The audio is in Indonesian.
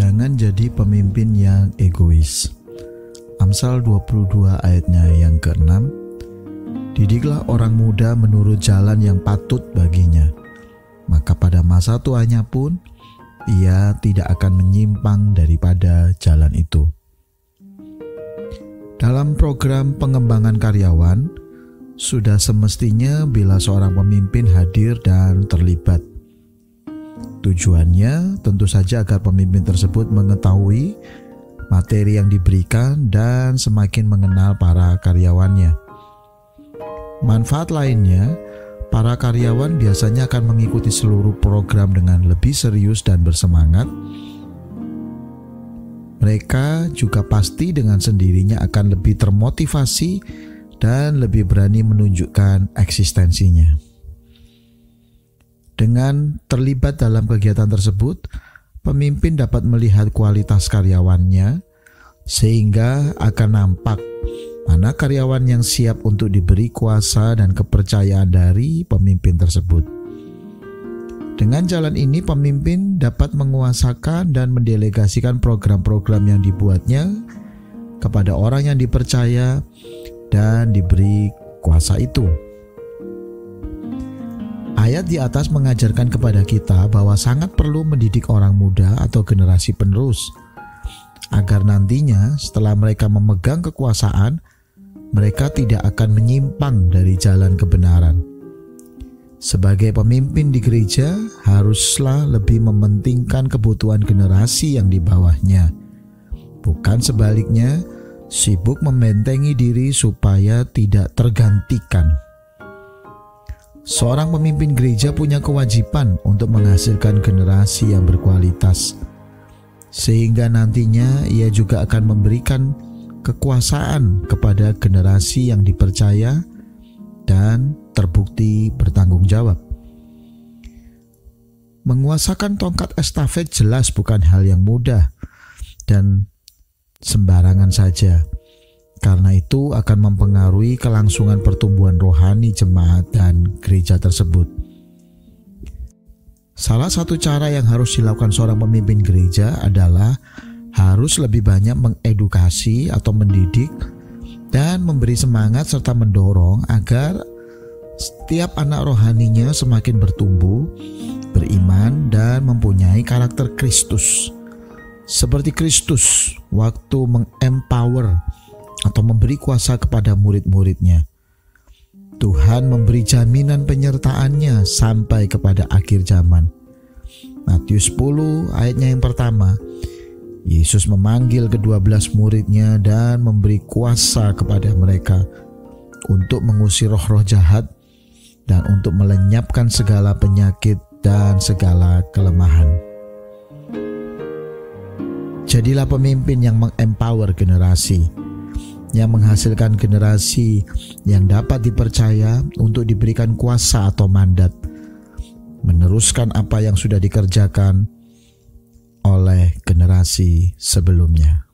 Jangan jadi pemimpin yang egois. Amsal 22 ayatnya yang ke-6 Didiklah orang muda menurut jalan yang patut baginya Maka pada masa tuanya pun ia tidak akan menyimpang daripada jalan itu Dalam program pengembangan karyawan Sudah semestinya bila seorang pemimpin hadir dan terlibat Tujuannya tentu saja agar pemimpin tersebut mengetahui materi yang diberikan, dan semakin mengenal para karyawannya. Manfaat lainnya, para karyawan biasanya akan mengikuti seluruh program dengan lebih serius dan bersemangat. Mereka juga pasti dengan sendirinya akan lebih termotivasi dan lebih berani menunjukkan eksistensinya. Dengan terlibat dalam kegiatan tersebut, pemimpin dapat melihat kualitas karyawannya sehingga akan nampak mana karyawan yang siap untuk diberi kuasa dan kepercayaan dari pemimpin tersebut. Dengan jalan ini, pemimpin dapat menguasakan dan mendelegasikan program-program yang dibuatnya kepada orang yang dipercaya dan diberi kuasa itu. Ayat di atas mengajarkan kepada kita bahwa sangat perlu mendidik orang muda atau generasi penerus, agar nantinya setelah mereka memegang kekuasaan, mereka tidak akan menyimpang dari jalan kebenaran. Sebagai pemimpin di gereja, haruslah lebih mementingkan kebutuhan generasi yang di bawahnya, bukan sebaliknya, sibuk membentengi diri supaya tidak tergantikan. Seorang pemimpin gereja punya kewajiban untuk menghasilkan generasi yang berkualitas, sehingga nantinya ia juga akan memberikan kekuasaan kepada generasi yang dipercaya dan terbukti bertanggung jawab. Menguasakan tongkat estafet jelas bukan hal yang mudah dan sembarangan saja karena itu akan mempengaruhi kelangsungan pertumbuhan rohani jemaat dan gereja tersebut. Salah satu cara yang harus dilakukan seorang pemimpin gereja adalah harus lebih banyak mengedukasi atau mendidik dan memberi semangat serta mendorong agar setiap anak rohaninya semakin bertumbuh, beriman, dan mempunyai karakter Kristus. Seperti Kristus waktu mengempower atau memberi kuasa kepada murid-muridnya. Tuhan memberi jaminan penyertaannya sampai kepada akhir zaman. Matius 10 ayatnya yang pertama, Yesus memanggil kedua belas muridnya dan memberi kuasa kepada mereka untuk mengusir roh-roh jahat dan untuk melenyapkan segala penyakit dan segala kelemahan. Jadilah pemimpin yang mengempower generasi yang menghasilkan generasi yang dapat dipercaya untuk diberikan kuasa atau mandat, meneruskan apa yang sudah dikerjakan oleh generasi sebelumnya.